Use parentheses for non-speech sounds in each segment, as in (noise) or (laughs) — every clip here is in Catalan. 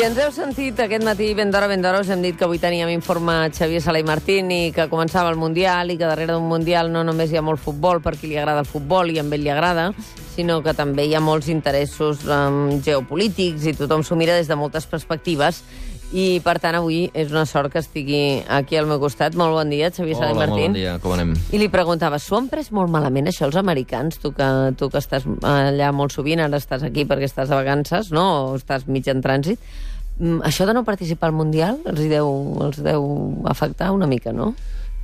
Si ens heu sentit aquest matí ben d'hora, ben d'hora, us hem dit que avui teníem informe Xavier Sala i Martín i que començava el Mundial i que darrere d'un Mundial no només hi ha molt futbol per qui li agrada el futbol i a ell li agrada, sinó que també hi ha molts interessos um, geopolítics i tothom s'ho mira des de moltes perspectives i, per tant, avui és una sort que estigui aquí al meu costat. Molt bon dia, Xavier Sala Hola, Martín. molt bon dia, com anem? I li preguntava, s'ho han pres molt malament això els americans? Tu que, tu que estàs allà molt sovint, ara estàs aquí perquè estàs de vacances, no? O estàs mig en trànsit. Mm, Això de no participar al Mundial els deu, els deu afectar una mica, no?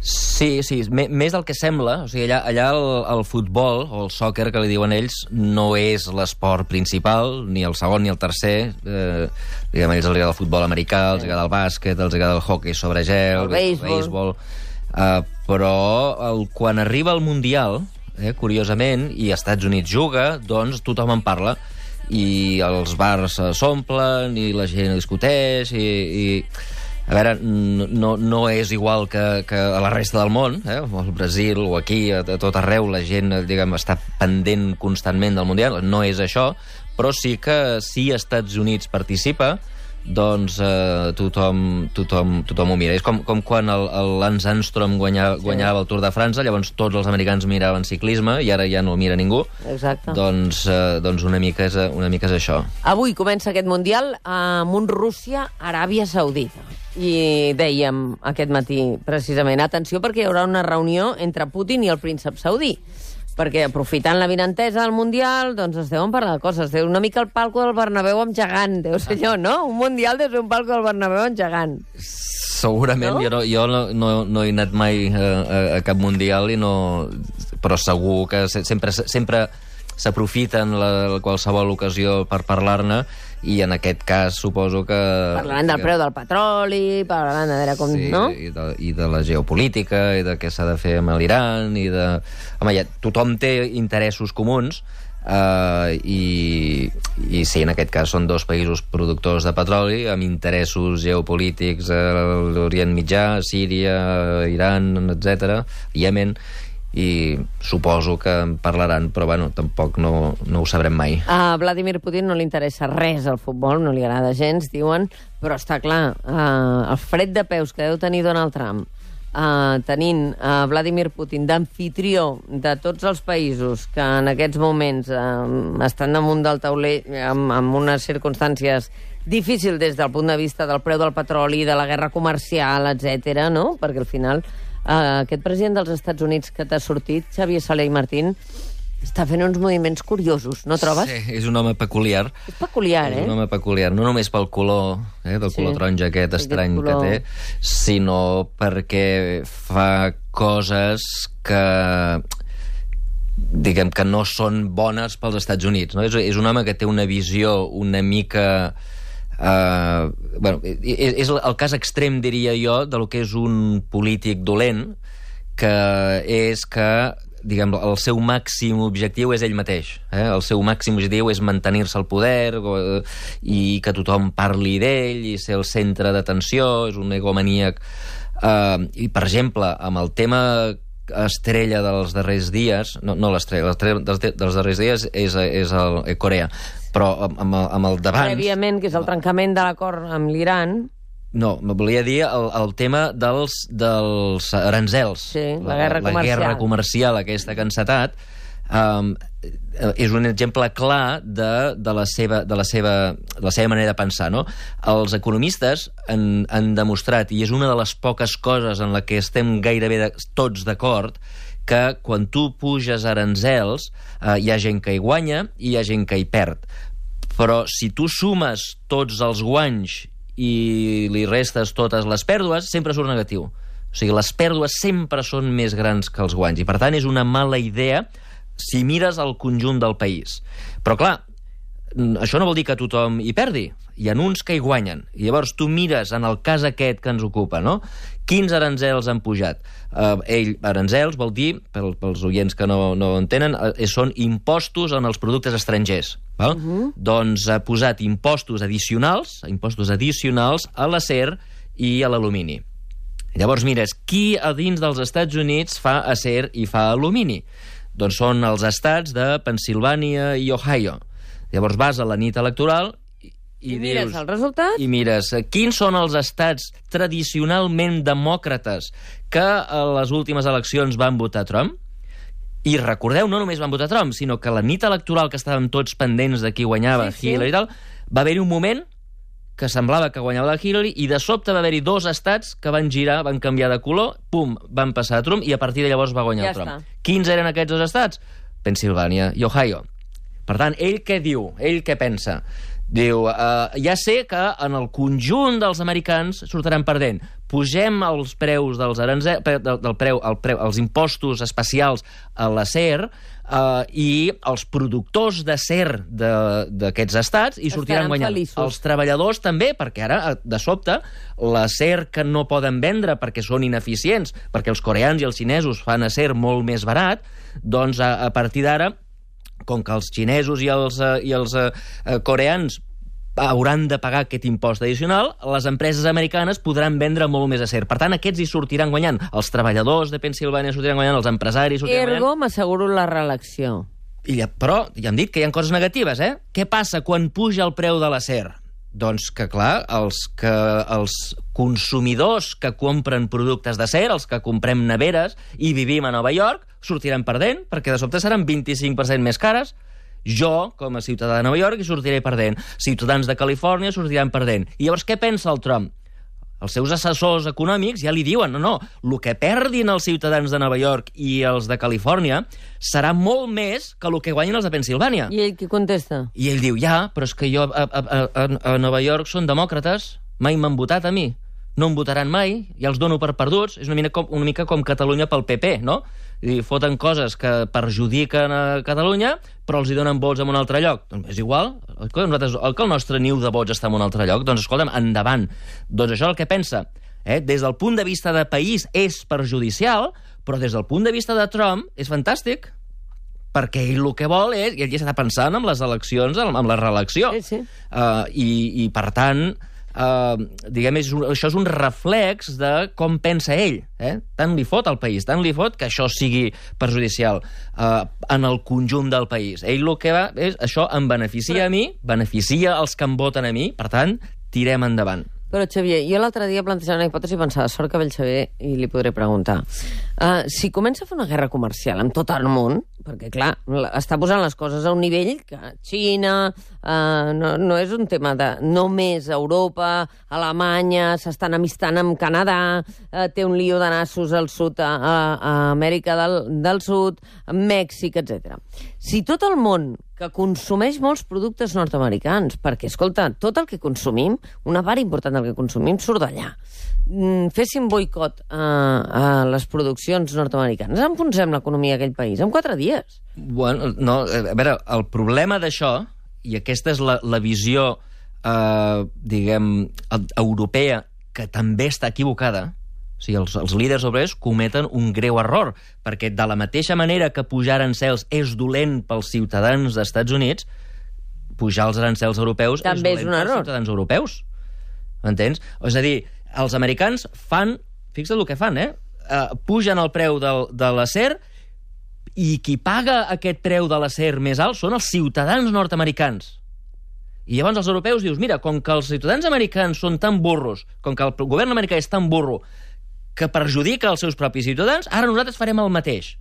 Sí, sí, més del que sembla. O sigui, allà, allà el, el futbol, o el sòquer, que li diuen ells, no és l'esport principal, ni el segon ni el tercer. Eh, diguem, ells els agrada el futbol americà, els agrada el bàsquet, els agrada el hockey sobre gel, El béisbol. béisbol. Uh, però el, quan arriba el Mundial, eh, curiosament, i Estats Units juga, doncs tothom en parla i els bars eh, s'omplen i la gent discuteix i, i a veure, no, no és igual que, que a la resta del món, eh? al Brasil o aquí, a, a tot arreu, la gent eh, diguem, està pendent constantment del Mundial, no és això, però sí que si Estats Units participa, doncs eh, tothom, tothom, tothom ho mira. És com, com quan el, el Lance Armstrong guanyava, guanyava el Tour de França, llavors tots els americans miraven ciclisme i ara ja no el mira ningú. Exacte. Doncs, eh, doncs una, mica és, una mica és això. Avui comença aquest Mundial amb un Rússia-Aràbia Saudita. I dèiem aquest matí, precisament, atenció perquè hi haurà una reunió entre Putin i el príncep saudí perquè aprofitant la vinentesa del Mundial, doncs es deuen parlar de coses. Deu una mica el palco del Bernabéu amb gegant, deu ser allò, no? Un Mundial deu ser un palco del Bernabéu amb gegant. Segurament, No? jo, no, jo no, no, no he anat mai a, a, a cap mundial, i no, però segur que se- sempre, sempre s'aprofiten la, qualsevol ocasió per parlar-ne, i en aquest cas suposo que... Parlaran del preu del petroli, parlaran de veure com... Sí, no? i, de, i de la geopolítica, i de què s'ha de fer amb l'Iran, i de... Home, ja, tothom té interessos comuns, uh, i, i sí, en aquest cas són dos països productors de petroli, amb interessos geopolítics a l'Orient Mitjà, Síria, Iran, etc, Iemen, i suposo que en parlaran, però bueno, tampoc no, no ho sabrem mai. A Vladimir Putin no li interessa res al futbol, no li agrada gens, diuen, però està clar, uh, el fred de peus que deu tenir Donald Trump uh, tenint uh, Vladimir Putin d'anfitrió de tots els països que en aquests moments uh, estan damunt del tauler amb, amb unes circumstàncies difícils des del punt de vista del preu del petroli, de la guerra comercial, etc. no? Perquè al final uh, aquest president dels Estats Units que t'ha sortit, Xavier Soler i Martín, està fent uns moviments curiosos, no trobes? Sí, és un home peculiar. És peculiar, És eh? un home peculiar, no només pel color, eh, del Sí. color taronja aquest Aquest estrany color. que té, sinó perquè fa coses que diguem que no són bones pels Estats Units. No? És, és un home que té una visió una mica... Uh, bueno, és, és el cas extrem, diria jo, de lo que és un polític dolent, que és que diguem, el seu màxim objectiu és ell mateix. Eh? El seu màxim objectiu és mantenir-se al poder o, eh, i que tothom parli d'ell i ser el centre d'atenció, és un egomaníac. Uh, I, per exemple, amb el tema estrella dels darrers dies, no, no l'estrella, l'estrella dels, dels darrers dies és, és el, eh, Corea, però amb, amb el, amb el d'abans... Prèviament, que és el trencament de l'acord amb l'Iran, No, me volia dir el, el tema dels, dels aranzels. Sí, la guerra la, comercial. La guerra comercial aquesta que ha encetat um, és un exemple clar de, de, la seva, de, la seva, de la seva manera de pensar. No? Els economistes han, han demostrat, i és una de les poques coses en la que estem gairebé de, tots d'acord, que quan tu puges aranzels eh, hi ha gent que hi guanya i hi ha gent que hi perd. Però si tu sumes tots els guanys i li restes totes les pèrdues, sempre surt negatiu. O sigui, les pèrdues sempre són més grans que els guanys, i per tant és una mala idea si mires el conjunt del país. Però clar, això no vol dir que tothom hi perdi. Hi ha uns que hi guanyen. I llavors tu mires en el cas aquest que ens ocupa, no? Quins aranzels han pujat? Uh, ell, aranzels vol dir, pel, pels oients que no, no entenen, uh, són impostos en els productes estrangers. Val? Uh -huh. Doncs ha posat impostos addicionals, impostos addicionals a l'acer i a l'alumini. Llavors mires, qui a dins dels Estats Units fa acer i fa alumini? Doncs són els estats de Pensilvània i Ohio. Llavors vas a la nit electoral i, I, I mires el resultat? I mires eh, quins són els estats tradicionalment demòcrates que a les últimes eleccions van votar Trump. I recordeu, no només van votar Trump, sinó que la nit electoral que estàvem tots pendents de qui guanyava, Sí, sí. Hillary i tal, va haver-hi un moment que semblava que guanyava la Hillary i de sobte va haver-hi dos estats que van girar, van canviar de color, pum, van passar a Trump i a partir de llavors va guanyar Ja Trump. està. Quins eren aquests dos estats? Pensilvània i Ohio. Per tant, ell què diu? Ell què pensa? Diu, uh, ja sé que en el conjunt dels americans sortiran perdent. Pugem els preus dels aranze... del, del preu, el preu, els impostos especials a l'acer uh, i els productors d'acer de- d'aquests estats i sortiran Estaran guanyant. feliços. Els treballadors també, perquè ara, eh, de sobte, l'acer que no poden vendre perquè són ineficients, perquè els coreans i els xinesos fan acer molt més barat, doncs a, a partir d'ara com que els xinesos i els, eh, i els eh, eh, coreans hauran de pagar aquest impost addicional, les empreses americanes podran vendre molt més acer. Per tant, aquests hi sortiran guanyant. Els treballadors de Pensilvània sortiran guanyant, els empresaris sortiran guanyant. Ergo, m'asseguro la reelecció. I, però ja hem dit que hi ha coses negatives, eh? Què passa quan puja el preu de l'acer? Doncs que, clar, els, que, els consumidors que compren productes d'acer, els que comprem neveres i vivim a Nova York, sortiran perdent, perquè de sobte seran 25% més cares. Jo, com a ciutadà de Nova York, hi sortiré perdent. Ciutadans de Califòrnia sortiran perdent. I llavors què pensa el Trump? Els seus assessors econòmics ja li diuen no, no, el que perdin els ciutadans de Nova York i els de Califòrnia serà molt més que el que guanyin els de Pensilvània. I ell què contesta? I ell diu, ja, però és que jo a, a, a, a- a Nova York són demòcrates, mai m'han votat a mi. No em votaran mai, ja els dono per perduts. És una mica com, una mica com Catalunya pel PP, no? I foten coses que perjudiquen a Catalunya, però els hi donen vots en un altre lloc. Doncs és igual. El que, nosaltres, el que el nostre niu de vots està en un altre lloc, doncs escolta'm, endavant. Doncs això és el que pensa. Eh? Des del punt de vista de país és perjudicial, però des del punt de vista de Trump és fantàstic perquè ell el que vol és, i ell ja està pensant en les eleccions, en en la reelecció. Sí, sí. Uh, i, I, per tant, uh, diguem, és un, això és un reflex de com pensa ell. Eh? Tant li fot al país, tant li fot que això sigui perjudicial uh, en el conjunt del país. Ell el que va és, això em beneficia a mi, beneficia els que em voten a mi, per tant, tirem endavant. Però, Xavier, jo l'altre dia plantejava una hipòtesi i pensava, sort que ve el Xavier i li podré preguntar. Uh, si comença a fer una guerra comercial amb tot el món, perquè, clar, la- està posant les coses a un nivell que Xina uh, no, no és un tema de només Europa, Alemanya, s'estan amistant amb Canadà, uh, té un lío de nassos al sud, a, a, Amèrica del, del Sud, Mèxic, etc. Si tot el món que consumeix molts productes nord-americans, perquè, escolta, tot el que consumim, una part important del que consumim surt d'allà. Mm, féssim boicot a, a les produccions nord-americanes, enfonsem l'economia d'aquell país en quatre dies. Bueno, no, a veure, el problema d'això, i aquesta és la, la visió, eh, diguem, europea, que també està equivocada, o sigui, els, els líders obrers cometen un greu error, perquè de la mateixa manera que pujar arancels és dolent pels ciutadans dels Estats Units, pujar els arancels europeus També és és dolent un pels error. ciutadans europeus. M'entens? És a dir, els americans fan... Fixa't el que fan, eh? Uh, pugen el preu del, de l'acer i qui paga aquest preu de l'acer més alt són els ciutadans nord-americans. I llavors els europeus dius, mira, com que els ciutadans americans són tan burros, com que el govern americà és tan burro, que perjudica els seus propis ciutadans, ara nosaltres farem el mateix.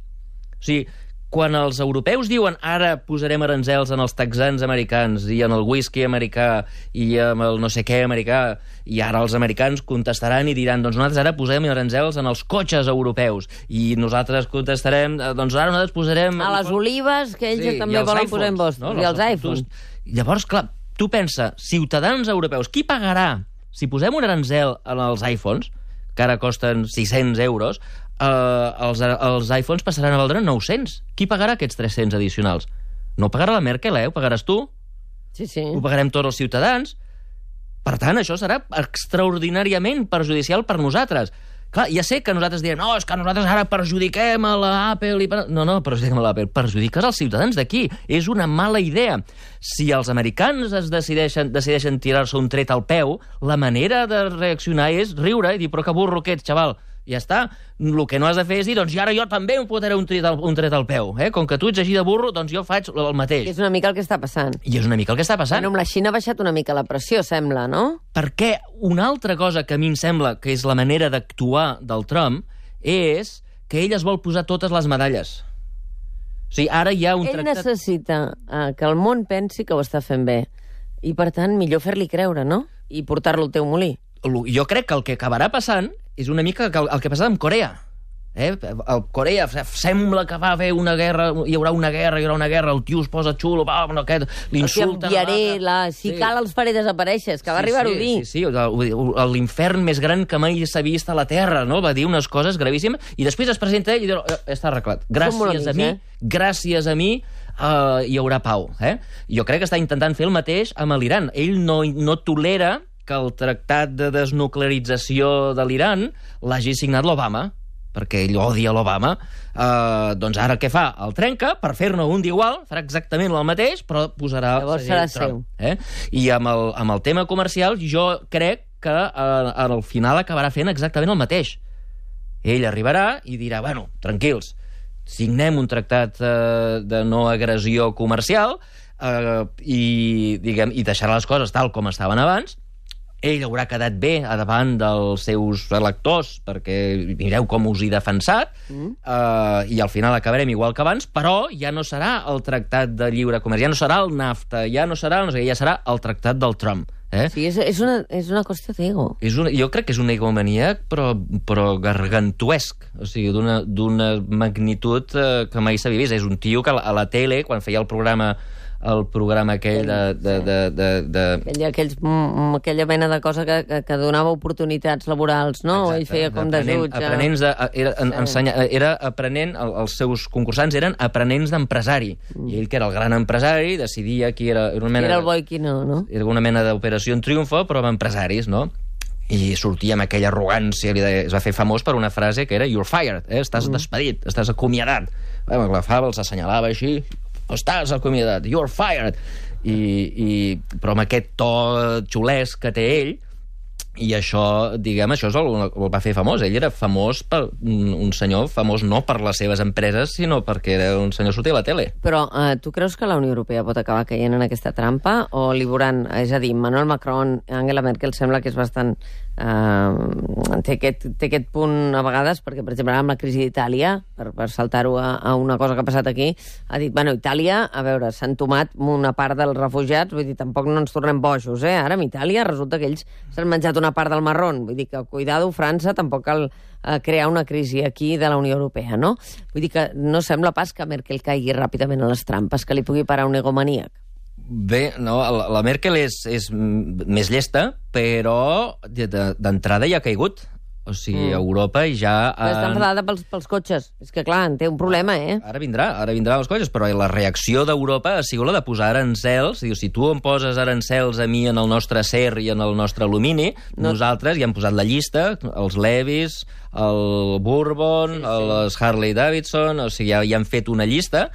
O sigui, quan els europeus diuen ara posarem aranzels en els texans americans i en el whisky americà i en el no sé què americà, i ara els americans contestaran i diran doncs nosaltres ara posem aranzels en els cotxes europeus i nosaltres contestarem eh, doncs ara nosaltres posarem... A les olives, que ells Sí, també volen iPhones, posar impostos. no? I els iPhones. Llavors, clar, tu pensa, ciutadans europeus, qui pagarà si posem un aranzel en els iPhones, que ara costen 600 euros, eh, els, els iPhones passaran a valdre 900. Qui pagarà aquests 300 addicionals? No pagarà la Merkel, eh? Ho pagaràs tu, Sí, sí. ho pagarem tots els ciutadans. Per tant, això serà extraordinàriament perjudicial per nosaltres. Clar, ja sé que nosaltres direm no, és que nosaltres ara perjudiquem a l'Apple i... Per... No, no, perjudiquem a l'Apple. Perjudiques els ciutadans d'aquí. És una mala idea. Si els americans es decideixen, decideixen tirar-se un tret al peu, la manera de reaccionar és riure i dir, però que burro que ets, xaval. I ja està. El que no has de fer és dir, doncs i ara jo també em fotré un tret al, un tret al peu. Eh? Com que tu ets així de burro, doncs jo faig el mateix. És una mica el que està passant. I és una mica el que està passant. Bueno, amb la Xina ha baixat una mica la pressió, sembla, no? Perquè una altra cosa que a mi em sembla que és la manera d'actuar del Trump és que ell es vol posar totes les medalles. O sigui, ara hi ha un Ell tractat... necessita uh, que el món pensi que ho està fent bé. I, per tant, millor fer-li creure, no? I portar-lo al teu molí. Jo crec que el que acabarà passant és una mica el, el que ha passat amb Corea. Eh? El Corea sembla que va haver una guerra, hi haurà una guerra, hi haurà una guerra, el tio es posa xulo, va, no, aquest, l'insulta... enviaré, la... si sí. cal els faré desaparèixer, que va sí, arribar sí, a dir. Sí, sí, l'infern més gran que mai s'ha vist a la Terra, no? Va dir unes coses gravíssimes, i després es presenta ell i diu, eh, està arreglat. Gràcies amics, a mi, eh? gràcies a mi, uh, hi haurà pau. Eh? Jo crec que està intentant fer el mateix amb l'Iran. Ell no, no tolera que el tractat de desnuclearització de l'Iran l'hagi signat l'Obama perquè ell odia l'Obama, eh, doncs ara què fa? El trenca per fer-ne un d'igual, farà exactament el mateix, però posarà Llavors serà Trump. Eh? I amb el, amb el tema comercial jo crec que eh, al final acabarà fent exactament el mateix. Ell arribarà i dirà, bueno, tranquils, signem un tractat eh, de no agressió comercial eh, i, diguem, i deixarà les coses tal com estaven abans, ell haurà quedat bé a davant dels seus electors, perquè mireu com us he defensat, mm. uh, i al final acabarem igual que abans, però ja no serà el tractat de lliure comerç, ja no serà el NAFTA, ja no serà, no sé, ja serà el tractat del Trump. Eh? Sí, és, és, una, és una qüestió d'ego. És una, jo crec que és un egomaníac, però, però gargantuesc, o sigui, d'una magnitud eh, que mai s'havia vist. És un tio que a la tele, quan feia el programa el programa aquell de... de, de, de, de... Aquella, aquells, mm, aquella mena de cosa que, que, que donava oportunitats laborals, no? Exacte, Ell feia com de jutge. Aprenents de, era, sí. ensenya, era aprenent, el, els seus concursants eren aprenents d'empresari. Mm. I ell, que era el gran empresari, decidia qui era... Era, una mena, era el bo i qui no, no? Era una mena d'operació en triomfo, però amb empresaris, no? i sortia amb aquella arrogància, es va fer famós per una frase que era you're fired, eh? estàs mm. despedit, estàs acomiadat. Bueno, Agafava, els assenyalava així, estàs acomiadat, you're fired. I, i, però amb aquest to xulesc que té ell, i això, diguem, això és el, el va fer famós. Ell era famós per un, senyor famós no per les seves empreses, sinó perquè era un senyor sortir a la tele. Però eh, tu creus que la Unió Europea pot acabar caient en aquesta trampa? O li veuran, és a dir, Manuel Macron, Angela Merkel sembla que és bastant... Eh, té, aquest, té aquest punt a vegades, perquè, per exemple, amb la crisi d'Itàlia, per, per saltar-ho a, a una cosa que ha passat aquí, ha dit, bueno, Itàlia, a veure, s'han tomat una part dels refugiats, vull dir, tampoc no ens tornem bojos, eh? Ara, amb Itàlia, resulta que ells s'han menjat una part del marrón. Vull dir que, cuidado, França, tampoc cal eh, crear una crisi aquí de la Unió Europea, no? Vull dir que no sembla pas que Merkel caigui ràpidament a les trampes, que li pugui parar un egomaníac. Bé, no, la, la Merkel és, és més llesta, però d'entrada ja ha caigut. O sigui, mm. Europa ja... Però està enfadada pels, pels cotxes. És que, clar, en té un problema, eh? Ara vindrà, ara vindrà els cotxes, però la reacció d'Europa ha sigut la de posar arancels. Diu, si tu em poses arancels a mi en el nostre acer i en el nostre alumini, no. nosaltres ja hem posat la llista, els Levis, el Bourbon, sí, sí. els Harley Davidson, o sigui, ja, ja han fet una llista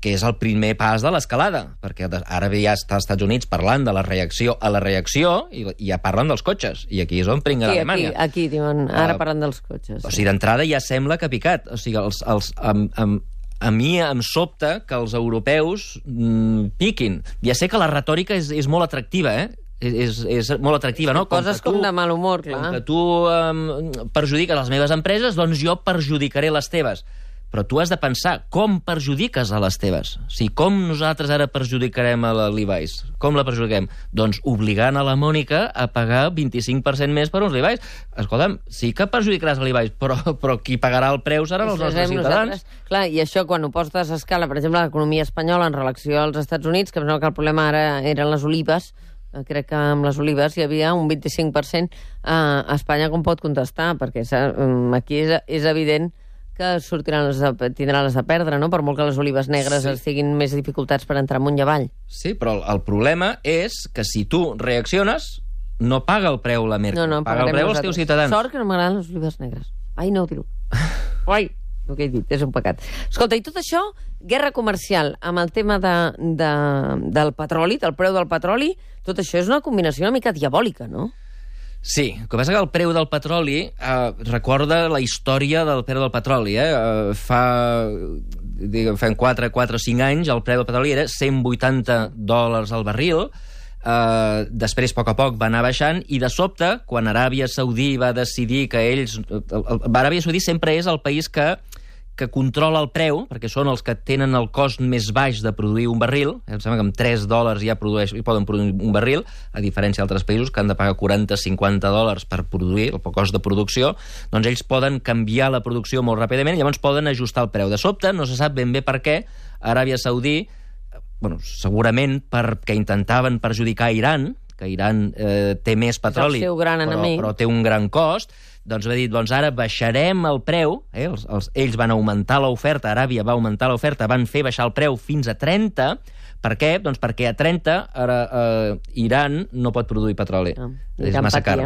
que és el primer pas de l'escalada, perquè ara ja està als Estats Units parlant de la reacció a la reacció i, ja parlen dels cotxes, i aquí és on pringa sí, Alemanya. Aquí, aquí diuen, ara uh, parlen dels cotxes. O sigui, d'entrada ja sembla que ha picat. O sigui, els, els, amb, amb, a mi em sobta que els europeus mm, piquin. Ja sé que la retòrica és, és molt atractiva, eh? és, és molt atractiva, no? Com Coses tu, com de mal humor, clar. Com que tu um, perjudiques les meves empreses, doncs jo perjudicaré les teves però tu has de pensar com perjudiques a les teves. O sigui, com nosaltres ara perjudicarem a la Levi's? Com la perjudiquem? Doncs obligant a la Mònica a pagar 25% més per uns Levi's. Escolta'm, sí que perjudicaràs a Levi's, però, però qui pagarà el preu seran els nostres ciutadans. Nosaltres. Clar, i això quan ho postes a escala, per exemple, l'economia espanyola en relació als Estats Units, que em que el problema ara eren les olives, eh, crec que amb les olives hi havia un 25%, eh, a Espanya com pot contestar? Perquè mm, aquí és, és evident que sortiran les de, tindran les de perdre, no? per molt que les olives negres sí. estiguin més dificultats per entrar amunt i avall. Sí, però el, el problema és que si tu reacciones, no paga el preu la Merkel, no, no, paga el preu els teus ciutadans. Sort que no m'agraden les olives negres. Ai, no ho dirò. (laughs) Ai, el que he dit, és un pecat. Escolta, i tot això, guerra comercial, amb el tema de, de, del petroli, del preu del petroli, tot això és una combinació una mica diabòlica, no? Sí, el que passa que el preu del petroli eh, recorda la història del preu del petroli. Eh? Eh, fa, diguem, fa 4, 4 o 5 anys el preu del petroli era 180 dòlars al barril, Uh, després, a poc a poc, va anar baixant i, de sobte, quan Aràbia Saudí va decidir que ells... El, el, Aràbia Saudí sempre és el país que que controla el preu, perquè són els que tenen el cost més baix de produir un barril, em sembla que amb 3 dòlars ja produeix, i poden produir un barril, a diferència d'altres països que han de pagar 40-50 dòlars per produir, el cost de producció, doncs ells poden canviar la producció molt ràpidament i llavors poden ajustar el preu. De sobte, no se sap ben bé per què, Aràbia Saudí, bueno, segurament perquè intentaven perjudicar Iran, que Iran eh, té més petroli, però, però té un gran cost, doncs va dir, doncs ara baixarem el preu, eh? els, els, ells van augmentar l'oferta, Aràbia va augmentar l'oferta, van fer baixar el preu fins a 30, per què? Doncs perquè a 30 ara eh, Iran no pot produir petroli. Ah, és massa car.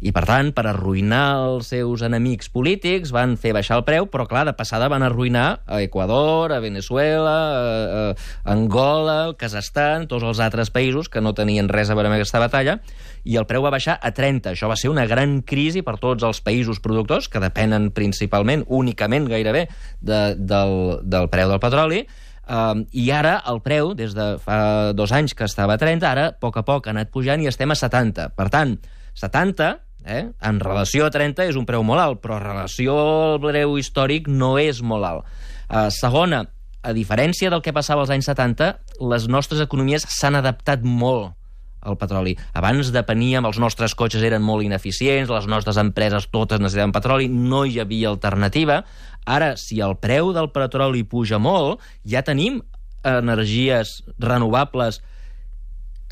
I per tant, per arruïnar els seus enemics polítics, van fer baixar el preu, però clar, de passada van arruïnar a Equador, a Venezuela, a, a Angola, el Kazakhstan, tots els altres països que no tenien res a veure amb aquesta batalla, i el preu va baixar a 30. Això va ser una gran crisi per tots els països productors, que depenen principalment, únicament gairebé, de, del, del preu del petroli, Um, I ara el preu, des de fa dos anys que estava a 30, ara a poc a poc ha anat pujant i estem a 70. Per tant, 70, eh, en relació a 30, és un preu molt alt, però en relació al preu històric no és molt alt. Uh, segona, a diferència del que passava als anys 70, les nostres economies s'han adaptat molt el petroli. Abans depeníem, els nostres cotxes eren molt ineficients, les nostres empreses totes necessitaven petroli, no hi havia alternativa. Ara, si el preu del petroli puja molt, ja tenim energies renovables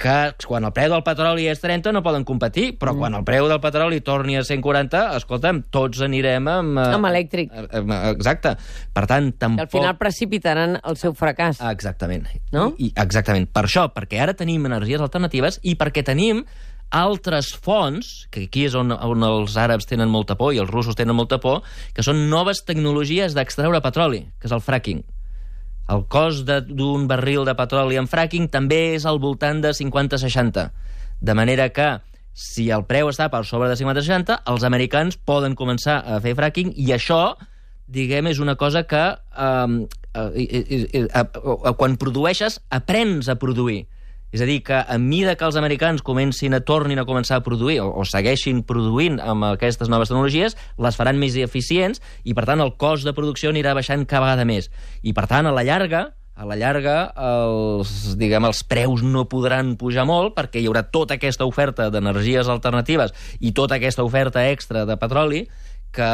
que quan el preu del petroli és 30 no poden competir, però mm. quan el preu del petroli torni a 140, escolta'm, tots anirem amb... Eh, amb elèctric. Exacte. Per tant, tampoc... Que al final precipitaran el seu fracàs. Exactament. No? I, exactament. Per això, perquè ara tenim energies alternatives i perquè tenim altres fonts, que aquí és on, on els àrabs tenen molta por i els russos tenen molta por, que són noves tecnologies d'extreure petroli, que és el fracking. El cost d'un barril de petroli en fracking també és al voltant de 50-60. De manera que, si el preu està per sobre de 50-60, els americans poden començar a fer fracking i això, diguem, és una cosa que eh, eh, eh, eh, eh, quan produeixes aprens a produir és a dir, que a mida que els americans comencin a tornin a començar a produir o, o segueixin produint amb aquestes noves tecnologies, les faran més eficients i, per tant, el cost de producció anirà baixant cada vegada més. I, per tant, a la llarga, a la llarga els, diguem, els preus no podran pujar molt perquè hi haurà tota aquesta oferta d'energies alternatives i tota aquesta oferta extra de petroli que,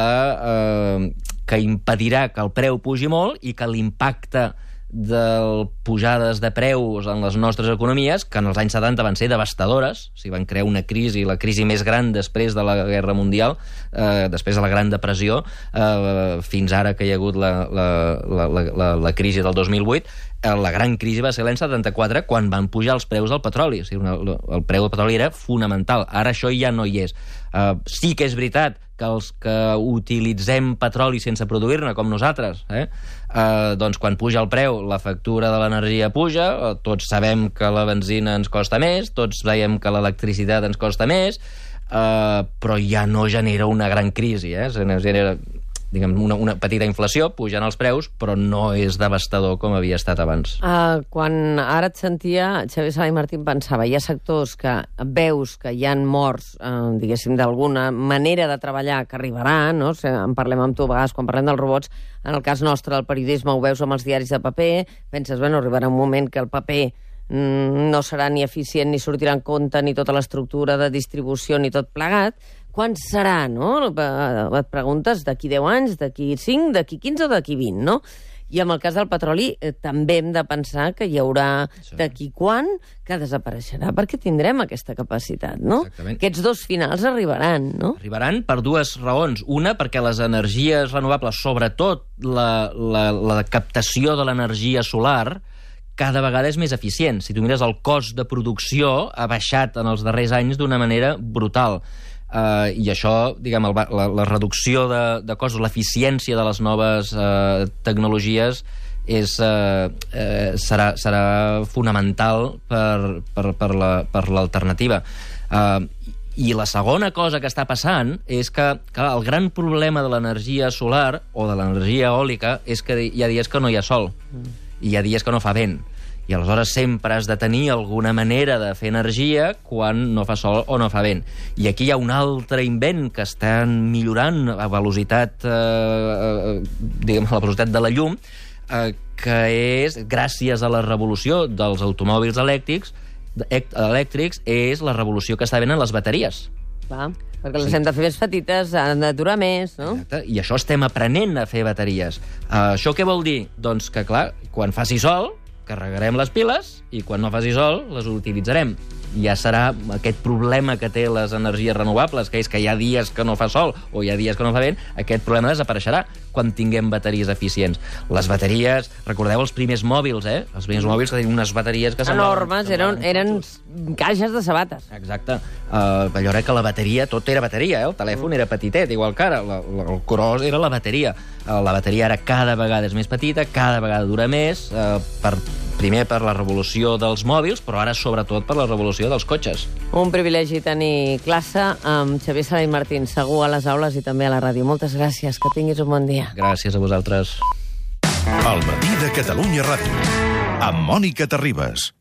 eh, que impedirà que el preu pugi molt i que l'impacte de pujades de preus en les nostres economies, que en els anys 70 van ser devastadores, o sigui, van crear una crisi, la crisi més gran després de la Guerra Mundial, eh, després de la Gran Depressió, eh, fins ara que hi ha hagut la, la, la, la, la crisi del 2008, eh, la gran crisi va ser l'any 74, quan van pujar els preus del petroli. O sigui, una, el preu del petroli era fonamental. Ara això ja no hi és. Uh, sí que és veritat que els que utilitzem petroli sense produir-ne, com nosaltres, eh, uh, doncs quan puja el preu, la factura de l'energia puja, uh, tots sabem que la benzina ens costa més, tots veiem que l'electricitat ens costa més, uh, però ja no genera una gran crisi, eh? genera diguem, una, una petita inflació, pugen els preus, però no és devastador com havia estat abans. Uh, quan ara et sentia, Xavier Sala i Martín pensava, hi ha sectors que veus que hi han morts, uh, diguéssim, d'alguna manera de treballar que arribarà, no? Sigui, en parlem amb tu a vegades quan parlem dels robots, en el cas nostre del periodisme ho veus amb els diaris de paper, penses, bueno, arribarà un moment que el paper mm, no serà ni eficient, ni sortirà en compte, ni tota l'estructura de distribució, ni tot plegat, quan serà, no? Et preguntes d'aquí 10 anys, d'aquí 5, d'aquí 15 o d'aquí 20, no? I en el cas del petroli eh, també hem de pensar que hi haurà sí. d'aquí quan que desapareixerà, perquè tindrem aquesta capacitat, no? Exactament. Aquests dos finals arribaran, no? Arribaran per dues raons. Una, perquè les energies renovables, sobretot la, la, la captació de l'energia solar, cada vegada és més eficient. Si tu mires el cost de producció ha baixat en els darrers anys d'una manera brutal eh, i això, diguem, el, la, la reducció de, de costos, l'eficiència de les noves eh, tecnologies és, eh, eh, serà, serà fonamental per, per, per l'alternativa. La, eh, I la segona cosa que està passant és que, clar, el gran problema de l'energia solar o de l'energia eòlica és que hi ha dies que no hi ha sol mm. i hi ha dies que no fa vent. I aleshores sempre has de tenir alguna manera de fer energia quan no fa sol o no fa vent. I aquí hi ha un altre invent que estan millorant a velocitat, eh, eh, diguem, a la velocitat de la llum, eh, que és, gràcies a la revolució dels automòbils elèctrics, elèctrics, és la revolució que està venint les bateries. Va, perquè les sí. hem de fer més petites, han de durar més, no? Exacte, i això estem aprenent a fer bateries. Uh, això què vol dir? Doncs que, clar, quan faci sol, carregarem les piles i quan no faci sol les utilitzarem ja serà aquest problema que té les energies renovables, que és que hi ha dies que no fa sol o hi ha dies que no fa vent, aquest problema desapareixerà quan tinguem bateries eficients. Les bateries, recordeu els primers mòbils, eh? Els primers mòbils que tenien unes bateries que Enormes, eren, eren caixes de sabates. Exacte. Uh, allò era que la bateria, tot era bateria, eh? El telèfon mm. era petitet, igual que ara. La, la, el gros era la bateria. Uh, la bateria ara cada vegada és més petita, cada vegada dura més, uh, per primer per la revolució dels mòbils, però ara sobretot per la revolució dels cotxes. Un privilegi tenir classe amb Xavier Sala i Martín, segur a les aules i també a la ràdio. Moltes gràcies, que tinguis un bon dia. Gràcies a vosaltres. El matí de Catalunya Ràdio, amb Mònica Terribas.